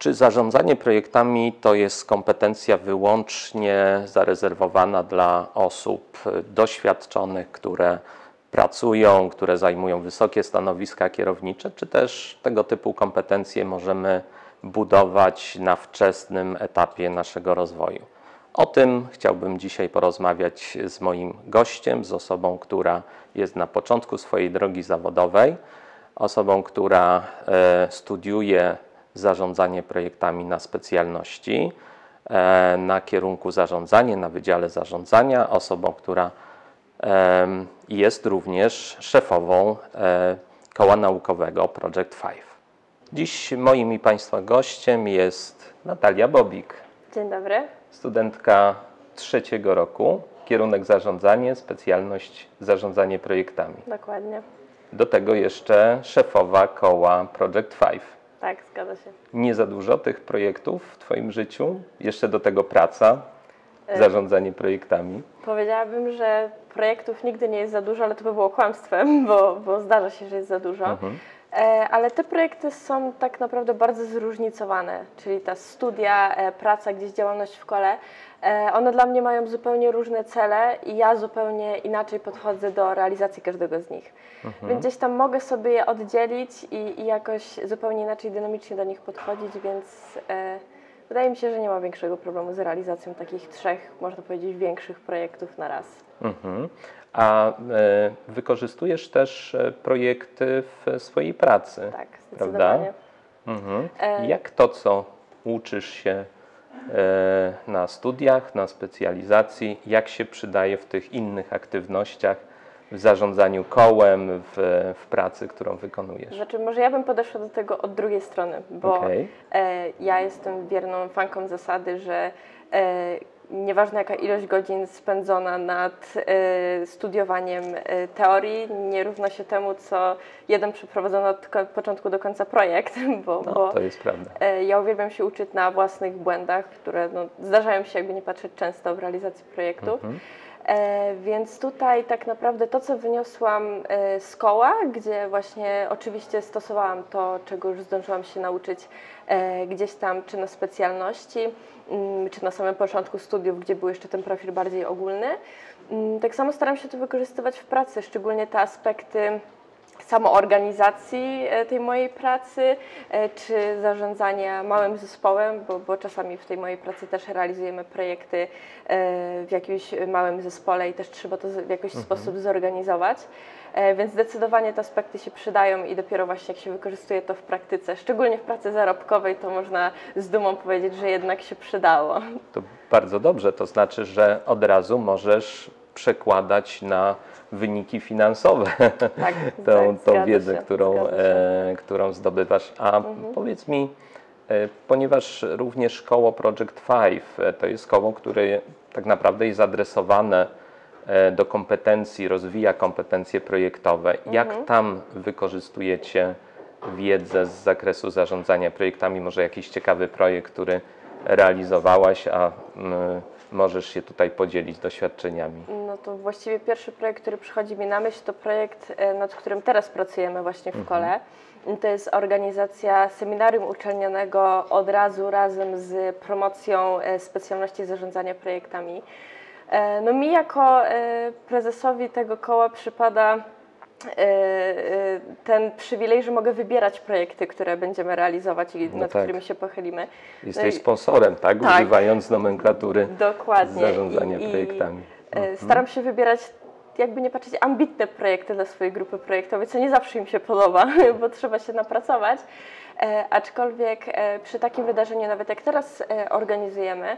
Czy zarządzanie projektami to jest kompetencja wyłącznie zarezerwowana dla osób doświadczonych, które pracują, które zajmują wysokie stanowiska kierownicze, czy też tego typu kompetencje możemy budować na wczesnym etapie naszego rozwoju? O tym chciałbym dzisiaj porozmawiać z moim gościem, z osobą, która jest na początku swojej drogi zawodowej, osobą, która e, studiuje zarządzanie projektami na specjalności, e, na kierunku zarządzanie, na Wydziale Zarządzania, osobą, która jest również szefową e, koła naukowego Project 5. Dziś moim i Państwa gościem jest Natalia Bobik. Dzień dobry. Studentka trzeciego roku, kierunek zarządzanie, specjalność zarządzanie projektami. Dokładnie. Do tego jeszcze szefowa koła Project 5. Tak, zgadza się. Nie za dużo tych projektów w Twoim życiu? Jeszcze do tego praca, e, zarządzanie projektami? Powiedziałabym, że projektów nigdy nie jest za dużo, ale to by było kłamstwem, bo, bo zdarza się, że jest za dużo. Mhm. E, ale te projekty są tak naprawdę bardzo zróżnicowane, czyli ta studia, e, praca, gdzieś działalność w kole, e, one dla mnie mają zupełnie różne cele i ja zupełnie inaczej podchodzę do realizacji każdego z nich. Mhm. Więc gdzieś tam mogę sobie je oddzielić i, i, jakoś zupełnie inaczej dynamicznie do nich podchodzić, więc wydaje mi się, że nie ma większego problemu z realizacją takich trzech, można powiedzieć, większych projektów na raz. Mhm. A e, wykorzystujesz też e, projekty w swojej pracy. Tak, zdecydowanie. Prawda? Mhm. E... Jak to, co uczysz się na studiach, na specjalizacji, jak się przydaje w tych innych aktywnościach, w zarządzaniu kołem, w, w pracy, którą wykonujesz? Znaczy, może ja bym podeszła do tego od drugiej strony, bo okay. e, ja jestem wierną fanką zasady, że e, nieważne jaka ilość godzin spędzona nad y, studiowaniem y, teorii, nie równa się temu, co jeden przeprowadzony od początku do końca projekt. Bo, no, bo to jest prawda. Y, ja uwielbiam się uczyć na własnych błędach, które no, zdarzają się, jakby nie patrzeć często w realizacji projektu. Mhm. E, więc tutaj tak naprawdę to, co wyniosłam e, z koła, gdzie właśnie oczywiście stosowałam to, czego już zdążyłam się nauczyć e, gdzieś tam, czy na specjalności, mm, czy na samym początku studiów, gdzie był jeszcze ten profil bardziej ogólny. Mm, tak samo staram się to wykorzystywać w pracy, szczególnie te aspekty samoorganizacji e, tej mojej pracy, e, czy zarządzania małym zespołem, bo, bo czasami w tej mojej pracy też realizujemy projekty e, w jakimś małym zespole i też trzeba to w jakiś mhm. sposób zorganizować. Więc zdecydowanie te aspekty się przydają i dopiero właśnie jak się wykorzystuje to w praktyce, szczególnie w pracy zarobkowej, to można z dumą powiedzieć, że jednak się przydało. To bardzo dobrze, to znaczy, że od razu możesz przekładać na wyniki finansowe tak, tą, tak, tą wiedzę, się, którą, e, którą zdobywasz. A mhm. powiedz mi, e, ponieważ również koło Project 5 e, to jest koło, które tak naprawdę jest adresowane e, do kompetencji, rozwija kompetencje projektowe. Mhm. Jak tam wykorzystujecie wiedzę z zakresu zarządzania projektami? Może jakiś ciekawy projekt, który realizowałaś, a mm, możesz się tutaj podzielić doświadczeniami? No to właściwie pierwszy projekt, który przychodzi mi na myśl, to projekt, e, nad którym teraz pracujemy właśnie w mhm. kole. To jest organizacja seminarium uczelnianego od razu razem z promocją e, specjalności zarządzania projektami. E, no mi jako prezesowi tego koła przypada ten przywilej, że mogę wybierać projekty, które będziemy realizować i no nad tak. którymi się pochylimy. Jesteś no sponsorem, tak? tak? Używając nomenklatury Dokładnie. zarządzania I, projektami. I e, mhm. Staram się wybierać jakby nie patrzeć, ambitne projekty dla swojej grupy projektowej, co nie zawsze im się podoba, bo trzeba się napracować. E, aczkolwiek e, przy takim wydarzeniu, nawet jak teraz e, organizujemy,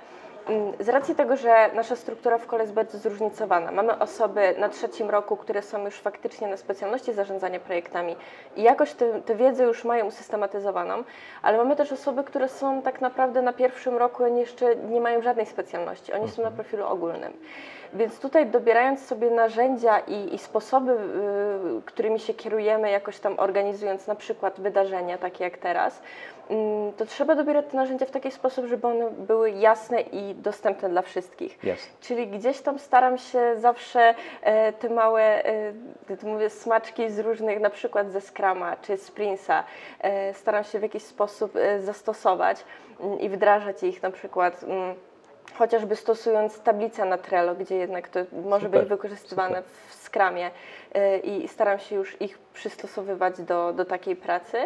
z racji tego, że nasza struktura w kole jest bardzo zróżnicowana, mamy osoby na trzecim roku, które są już faktycznie na specjalności zarządzania projektami i jakoś tę wiedzę już mają usystematyzowaną, ale mamy też osoby, które są tak naprawdę na pierwszym roku, oni jeszcze nie mają żadnej specjalności, oni są na mhm. profilu ogólnym. Więc tutaj dobierając sobie narzędzia i, i sposoby, y, którymi się kierujemy, jakoś tam organizując na przykład wydarzenia takie jak teraz, mm, to trzeba dobierać te narzędzia w taki sposób, żeby one były jasne i dostępne dla wszystkich. Jasne. Czyli gdzieś tam staram się zawsze e, te małe, e, mówię, smaczki z różnych, na przykład ze Scrama czy z Prince'a, e, staram się w jakiś sposób zastosować mm, i wdrażać ich na przykład. Chociażby stosując tablicę na Trello, gdzie jednak to może Super, być wykorzystywane w Scrumie y, i staram się już ich przystosowywać do, do takiej pracy,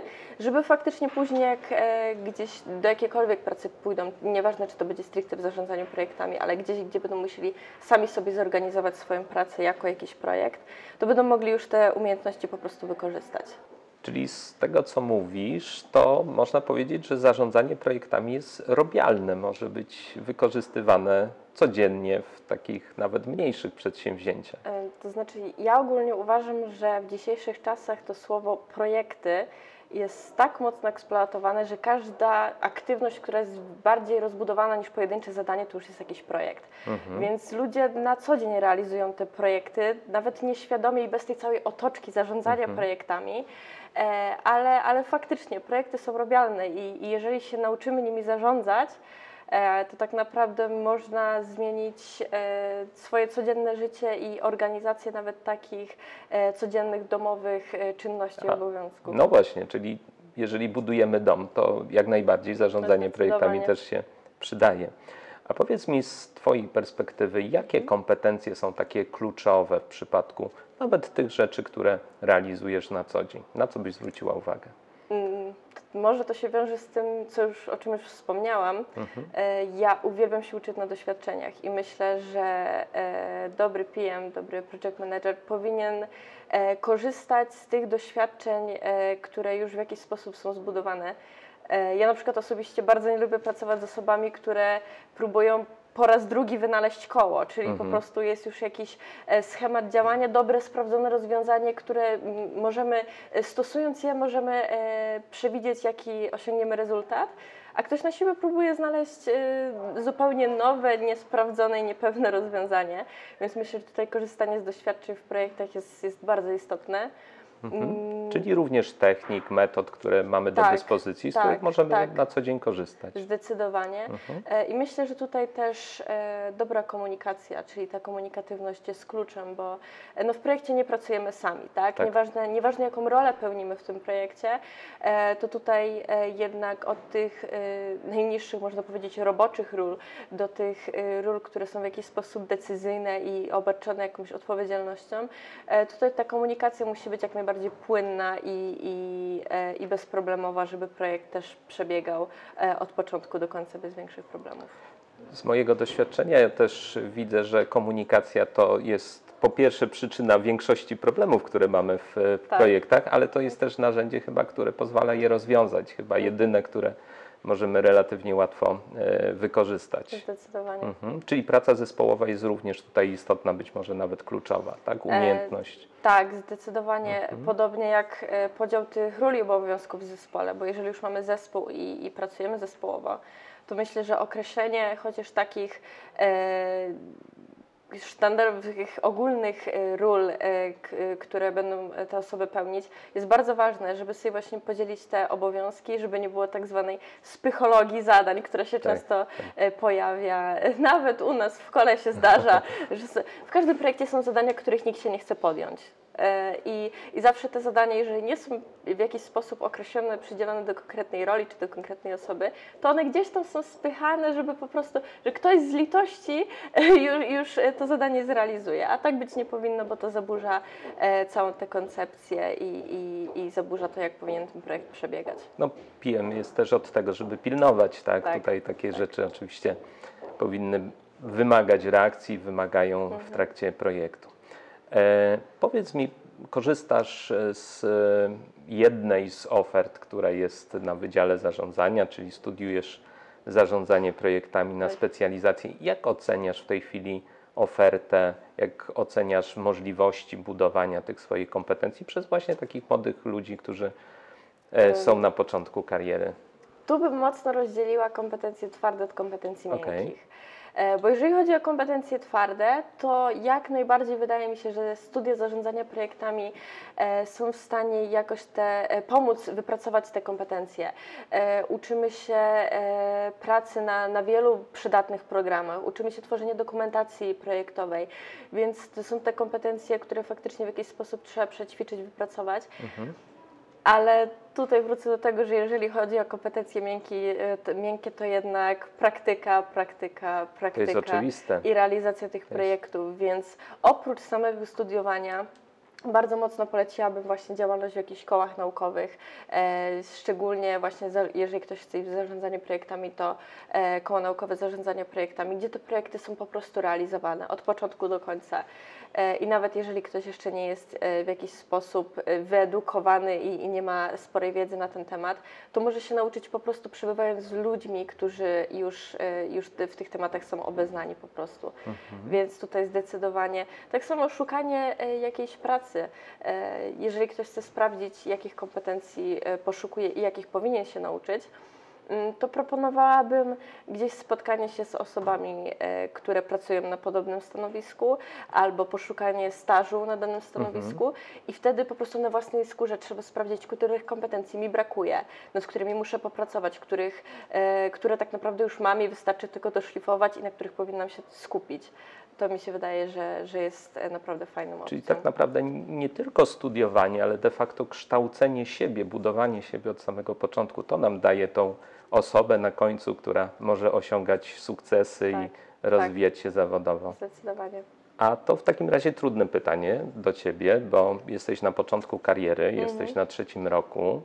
żeby faktycznie później jak e, gdzieś do jakiejkolwiek pracy pójdą, nieważne czy to będzie stricte w zarządzaniu projektami, ale gdzieś, gdzie będą musieli sami sobie zorganizować swoją pracę jako jakiś projekt, to będą mogli już te umiejętności po prostu wykorzystać. Czyli z tego, co mówisz, to można powiedzieć, że zarządzanie projektami jest robialne, może być wykorzystywane codziennie w takich nawet mniejszych przedsięwzięciach. E, To znaczy, ja ogólnie uważam, że w dzisiejszych czasach to słowo projekty jest tak mocno eksploatowane, że każda aktywność, która jest bardziej rozbudowana niż pojedyncze zadanie, to już jest jakiś projekt. Więc ludzie na co dzień realizują te projekty, nawet nieświadomie i bez tej całej otoczki zarządzania projektami, e, ale, ale faktycznie projekty są robialne i, i jeżeli się nauczymy nimi zarządzać, to tak naprawdę można zmienić e, swoje codzienne życie i organizację nawet takich e, codziennych domowych e, czynności i obowiązków. No właśnie, czyli jeżeli budujemy dom, to jak najbardziej zarządzanie projektami Zdecydowanie. też się przydaje. A powiedz mi z Twojej perspektywy, jakie Mhm. kompetencje są takie kluczowe w przypadku nawet tych rzeczy, które realizujesz na co dzień? Na co byś zwróciła uwagę? Może to się wiąże z tym, co już, o czym już wspomniałam. E, Ja uwielbiam się uczyć na doświadczeniach i myślę, że e, dobry PM, dobry project manager powinien e, korzystać z tych doświadczeń, które już w jakiś sposób są zbudowane. Ja na przykład osobiście bardzo nie lubię pracować z osobami, które próbują po raz drugi wynaleźć koło, czyli po prostu jest już jakiś e, schemat działania, dobre, sprawdzone rozwiązanie, które mm, możemy, e, stosując je, możemy e, przewidzieć, jaki osiągniemy rezultat, a ktoś na siłę próbuje znaleźć zupełnie nowe, niesprawdzone i niepewne rozwiązanie, więc myślę, że tutaj korzystanie z doświadczeń w projektach jest, jest bardzo istotne. Mm, Czyli również technik, metod, które mamy do Tak, dyspozycji, z tak, których możemy tak. na co dzień korzystać. Zdecydowanie. Mhm. E, I myślę, że tutaj też e, dobra komunikacja, czyli ta komunikatywność jest kluczem, bo e, no, w projekcie nie pracujemy sami, tak? Tak. Nieważne, nieważne jaką rolę pełnimy w tym projekcie, to tutaj jednak od tych najniższych, można powiedzieć, roboczych ról do tych ról, które są w jakiś sposób decyzyjne i obarczone jakąś odpowiedzialnością, tutaj ta komunikacja musi być jak najbardziej płynna i, i, e, i bezproblemowa, żeby projekt też przebiegał e, od początku do końca bez większych problemów. Z mojego doświadczenia ja też widzę, że komunikacja to jest po pierwsze przyczyna większości problemów, które mamy w, w Tak. projektach, ale to jest też narzędzie chyba, które pozwala je rozwiązać, chyba jedyne, które możemy relatywnie łatwo e, wykorzystać. Zdecydowanie. Mhm. Czyli praca zespołowa jest również tutaj istotna, być może nawet kluczowa, tak? Umiejętność. Tak, zdecydowanie Mhm. podobnie jak e, podział tych ról i obowiązków w zespole, bo jeżeli już mamy zespół i, i pracujemy zespołowo, to myślę, że określenie chociaż takich e, sztandarowych, ogólnych e, ról, e, k, które będą te osoby pełnić, jest bardzo ważne, żeby sobie właśnie podzielić te obowiązki, żeby nie było tak zwanej spychologii zadań, która się Tak, często e, pojawia. Nawet u nas w kole się zdarza, że w każdym projekcie są zadania, których nikt się nie chce podjąć. E, I, I zawsze te zadania, jeżeli nie są w jakiś sposób określone, przydzielone do konkretnej roli czy do konkretnej osoby, to one gdzieś tam są spychane, żeby po prostu, że ktoś z litości e, już, już e, to zadanie zrealizuje. A tak być nie powinno, bo to zaburza całą tę koncepcję i, i, i zaburza to, jak powinien ten projekt przebiegać. No, PM jest też od tego, żeby pilnować, tak? Tak, Tutaj takie rzeczy oczywiście powinny wymagać reakcji, wymagają Mhm. w trakcie projektu. E, powiedz mi, korzystasz e, z e, jednej z ofert, która jest na Wydziale Zarządzania, czyli studiujesz zarządzanie projektami na Tak. specjalizację. Jak oceniasz w tej chwili ofertę, jak oceniasz możliwości budowania tych swoich kompetencji przez właśnie takich młodych ludzi, którzy e, są na początku kariery? Tu bym mocno rozdzieliła kompetencje twarde od kompetencji miękkich. E, bo jeżeli chodzi o kompetencje twarde, to jak najbardziej wydaje mi się, że studia zarządzania projektami e, są w stanie jakoś te, e, pomóc wypracować te kompetencje. Uczymy się pracy na, na wielu przydatnych programach, uczymy się tworzenia dokumentacji projektowej, więc to są te kompetencje, które faktycznie w jakiś sposób trzeba przećwiczyć, wypracować. Mhm. Ale tutaj wrócę do tego, że jeżeli chodzi o kompetencje miękkie, to, miękkie, to jednak praktyka, praktyka, praktyka i realizacja tych projektów. Więc oprócz samego studiowania, bardzo mocno poleciłabym właśnie działalność w jakichś kołach naukowych, e, szczególnie właśnie jeżeli ktoś chce iść w zarządzanie projektami, to e, koło naukowe zarządzanie projektami, gdzie te projekty są po prostu realizowane od początku do końca. E, I nawet jeżeli ktoś jeszcze nie jest w jakiś sposób wyedukowany i, i, nie ma sporej wiedzy na ten temat, to może się nauczyć po prostu przebywając z ludźmi, którzy już, już w tych tematach są obeznani po prostu. Mhm. Więc tutaj zdecydowanie tak samo szukanie jakiejś pracy. Jeżeli ktoś chce sprawdzić, jakich kompetencji poszukuje i jakich powinien się nauczyć, Mm, to proponowałabym gdzieś spotkanie się z osobami, e, które pracują na podobnym stanowisku, albo poszukanie stażu na danym stanowisku mhm. i wtedy po prostu na własnej skórze trzeba sprawdzić, których kompetencji mi brakuje, nad którymi muszę popracować, których, e, które tak naprawdę już mam i wystarczy tylko doszlifować i na których powinnam się skupić to mi się wydaje, że, że jest e, naprawdę fajną opcją. Czyli tak naprawdę nie tylko studiowanie, ale de facto kształcenie siebie, budowanie siebie od samego początku, to nam daje tą osobę na końcu, która może osiągać sukcesy tak, i rozwijać tak. się zawodowo. Zdecydowanie. A to w takim razie trudne pytanie do Ciebie, bo jesteś na początku kariery, mhm. jesteś na trzecim roku.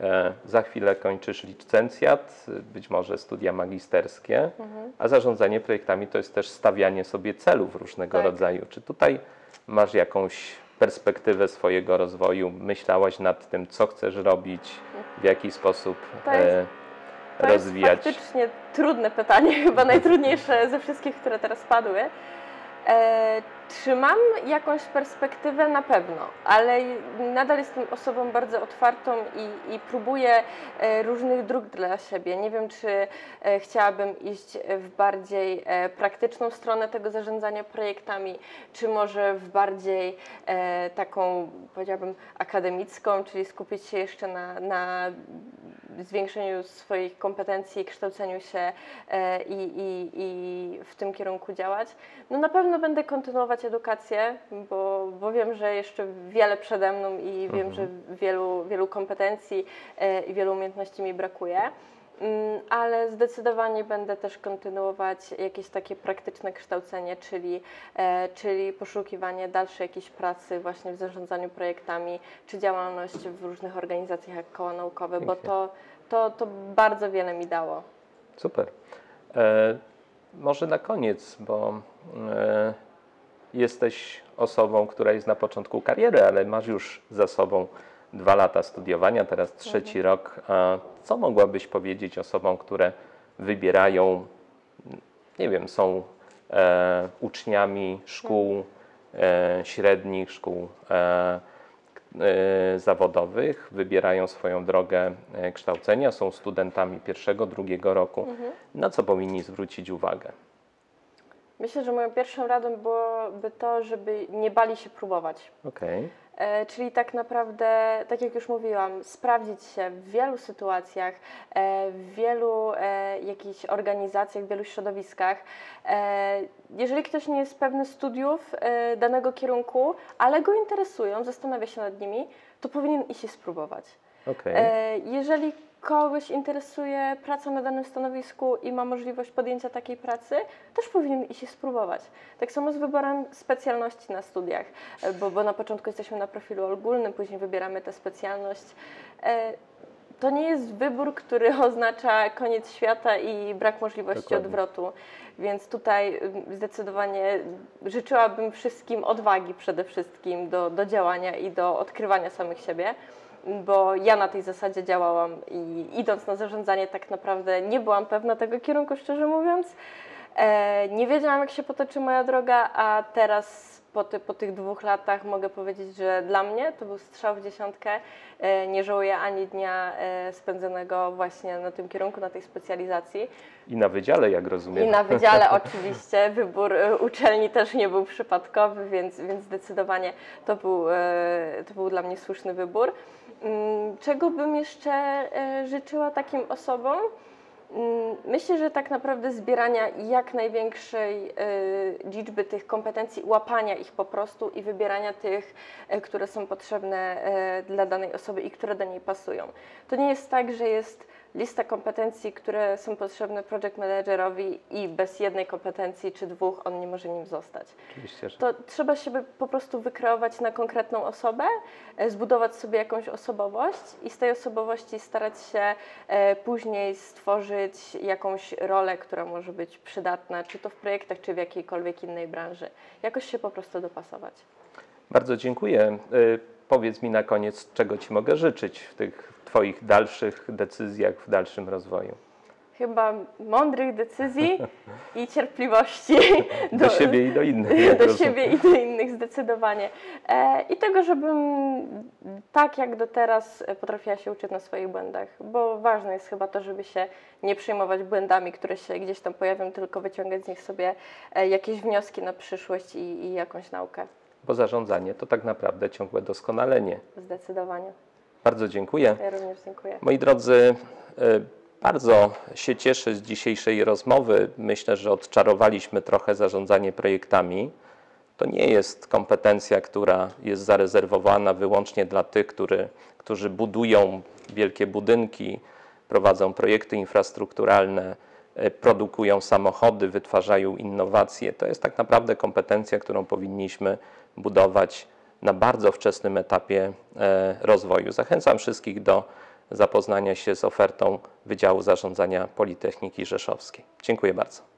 E, za chwilę kończysz licencjat, być może studia magisterskie, mhm. a zarządzanie projektami to jest też stawianie sobie celów różnego tak. rodzaju. Czy tutaj masz jakąś perspektywę swojego rozwoju? Myślałaś nad tym, co chcesz robić, w jaki sposób to jest, e, to rozwijać? To jest faktycznie trudne pytanie, chyba najtrudniejsze ze wszystkich, które teraz padły. E, czy mam jakąś perspektywę? Na pewno, ale nadal jestem osobą bardzo otwartą i, i próbuję e, różnych dróg dla siebie. Nie wiem, czy e, chciałabym iść w bardziej e, praktyczną stronę tego zarządzania projektami, czy może w bardziej taką, powiedziałabym, akademicką, czyli skupić się jeszcze na, na zwiększeniu swoich kompetencji, kształceniu się i, i, i w tym kierunku działać. No na pewno będę kontynuować edukację, bo, bo wiem, że jeszcze wiele przede mną i wiem, mhm. że wielu, wielu kompetencji e, i wielu umiejętności mi brakuje. Mm, ale zdecydowanie będę też kontynuować jakieś takie praktyczne kształcenie, czyli, e, czyli poszukiwanie dalszej jakiejś pracy właśnie w zarządzaniu projektami, czy działalność w różnych organizacjach jak koła naukowe, bo to, to, to bardzo wiele mi dało. Super. E, może na koniec, bo e, jesteś osobą, która jest na początku kariery, ale masz już za sobą dwa lata studiowania, teraz trzeci mhm. rok. Co mogłabyś powiedzieć osobom, które wybierają, nie wiem, są e, uczniami szkół e, średnich, szkół e, e zawodowych, wybierają swoją drogę e, kształcenia, są studentami pierwszego, drugiego roku. Mhm. Na co powinni zwrócić uwagę? Myślę, że moją pierwszą radą byłoby to, żeby nie bali się próbować. Okay. E, czyli tak naprawdę, tak jak już mówiłam, sprawdzić się w wielu sytuacjach, e, w wielu e, jakichś organizacjach, w wielu środowiskach. E, jeżeli ktoś nie jest pewny studiów e, danego kierunku, ale go interesują, zastanawia się nad nimi, to powinien iść i spróbować. Okay. E, jeżeli kogoś interesuje praca na danym stanowisku i ma możliwość podjęcia takiej pracy, też powinien iść i spróbować. Tak samo z wyborem specjalności na studiach, e, bo, bo na początku jesteśmy na profilu ogólnym, później wybieramy tę specjalność. E, to nie jest wybór, który oznacza koniec świata i brak możliwości Dokładnie. odwrotu. Więc tutaj zdecydowanie życzyłabym wszystkim odwagi przede wszystkim do, do działania i do odkrywania samych siebie bo ja na tej zasadzie działałam i idąc na zarządzanie tak naprawdę nie byłam pewna tego kierunku, szczerze mówiąc. E, nie wiedziałam, jak się potoczy moja droga, a teraz po, ty, po tych dwóch latach mogę powiedzieć, że dla mnie to był strzał w dziesiątkę. E, nie żałuję ani dnia e, spędzonego właśnie na tym kierunku, na tej specjalizacji. I na wydziale, jak rozumiem. I na wydziale oczywiście. Wybór uczelni też nie był przypadkowy, więc, więc zdecydowanie to był, to był dla mnie słuszny wybór. Mm, czego bym jeszcze życzyła takim osobom? Mm, myślę, że tak naprawdę zbierania jak największej y, liczby tych kompetencji, łapania ich po prostu i wybierania tych, y, które są potrzebne dla danej osoby i które do niej pasują. To nie jest tak, że jest lista kompetencji, które są potrzebne project managerowi i bez jednej kompetencji czy dwóch on nie może nim zostać. Oczywiście, że... To trzeba się po prostu wykreować na konkretną osobę, e, zbudować sobie jakąś osobowość i z tej osobowości starać się e, później stworzyć jakąś rolę, która może być przydatna, czy to w projektach, czy w jakiejkolwiek innej branży. Jakoś się po prostu dopasować. Bardzo dziękuję. E, powiedz mi na koniec, czego Ci mogę życzyć w tych Twoich dalszych decyzjach, w dalszym rozwoju? Chyba mądrych decyzji i cierpliwości. Do, do siebie i do innych. Do siebie i do innych zdecydowanie. E, I tego, żebym tak jak do teraz potrafiła się uczyć na swoich błędach, bo ważne jest chyba to, żeby się nie przejmować błędami, które się gdzieś tam pojawią, tylko wyciągać z nich sobie e, jakieś wnioski na przyszłość i, i jakąś naukę. Bo zarządzanie to tak naprawdę ciągłe doskonalenie. Zdecydowanie. Bardzo dziękuję. Ja również dziękuję. Moi drodzy, e, bardzo się cieszę z dzisiejszej rozmowy. Myślę, że odczarowaliśmy trochę zarządzanie projektami. To nie jest kompetencja, która jest zarezerwowana wyłącznie dla tych, który, którzy budują wielkie budynki, prowadzą projekty infrastrukturalne, e, produkują samochody, wytwarzają innowacje. To jest tak naprawdę kompetencja, którą powinniśmy budować na bardzo wczesnym etapie e, rozwoju. Zachęcam wszystkich do zapoznania się z ofertą Wydziału Zarządzania Politechniki Rzeszowskiej. Dziękuję bardzo.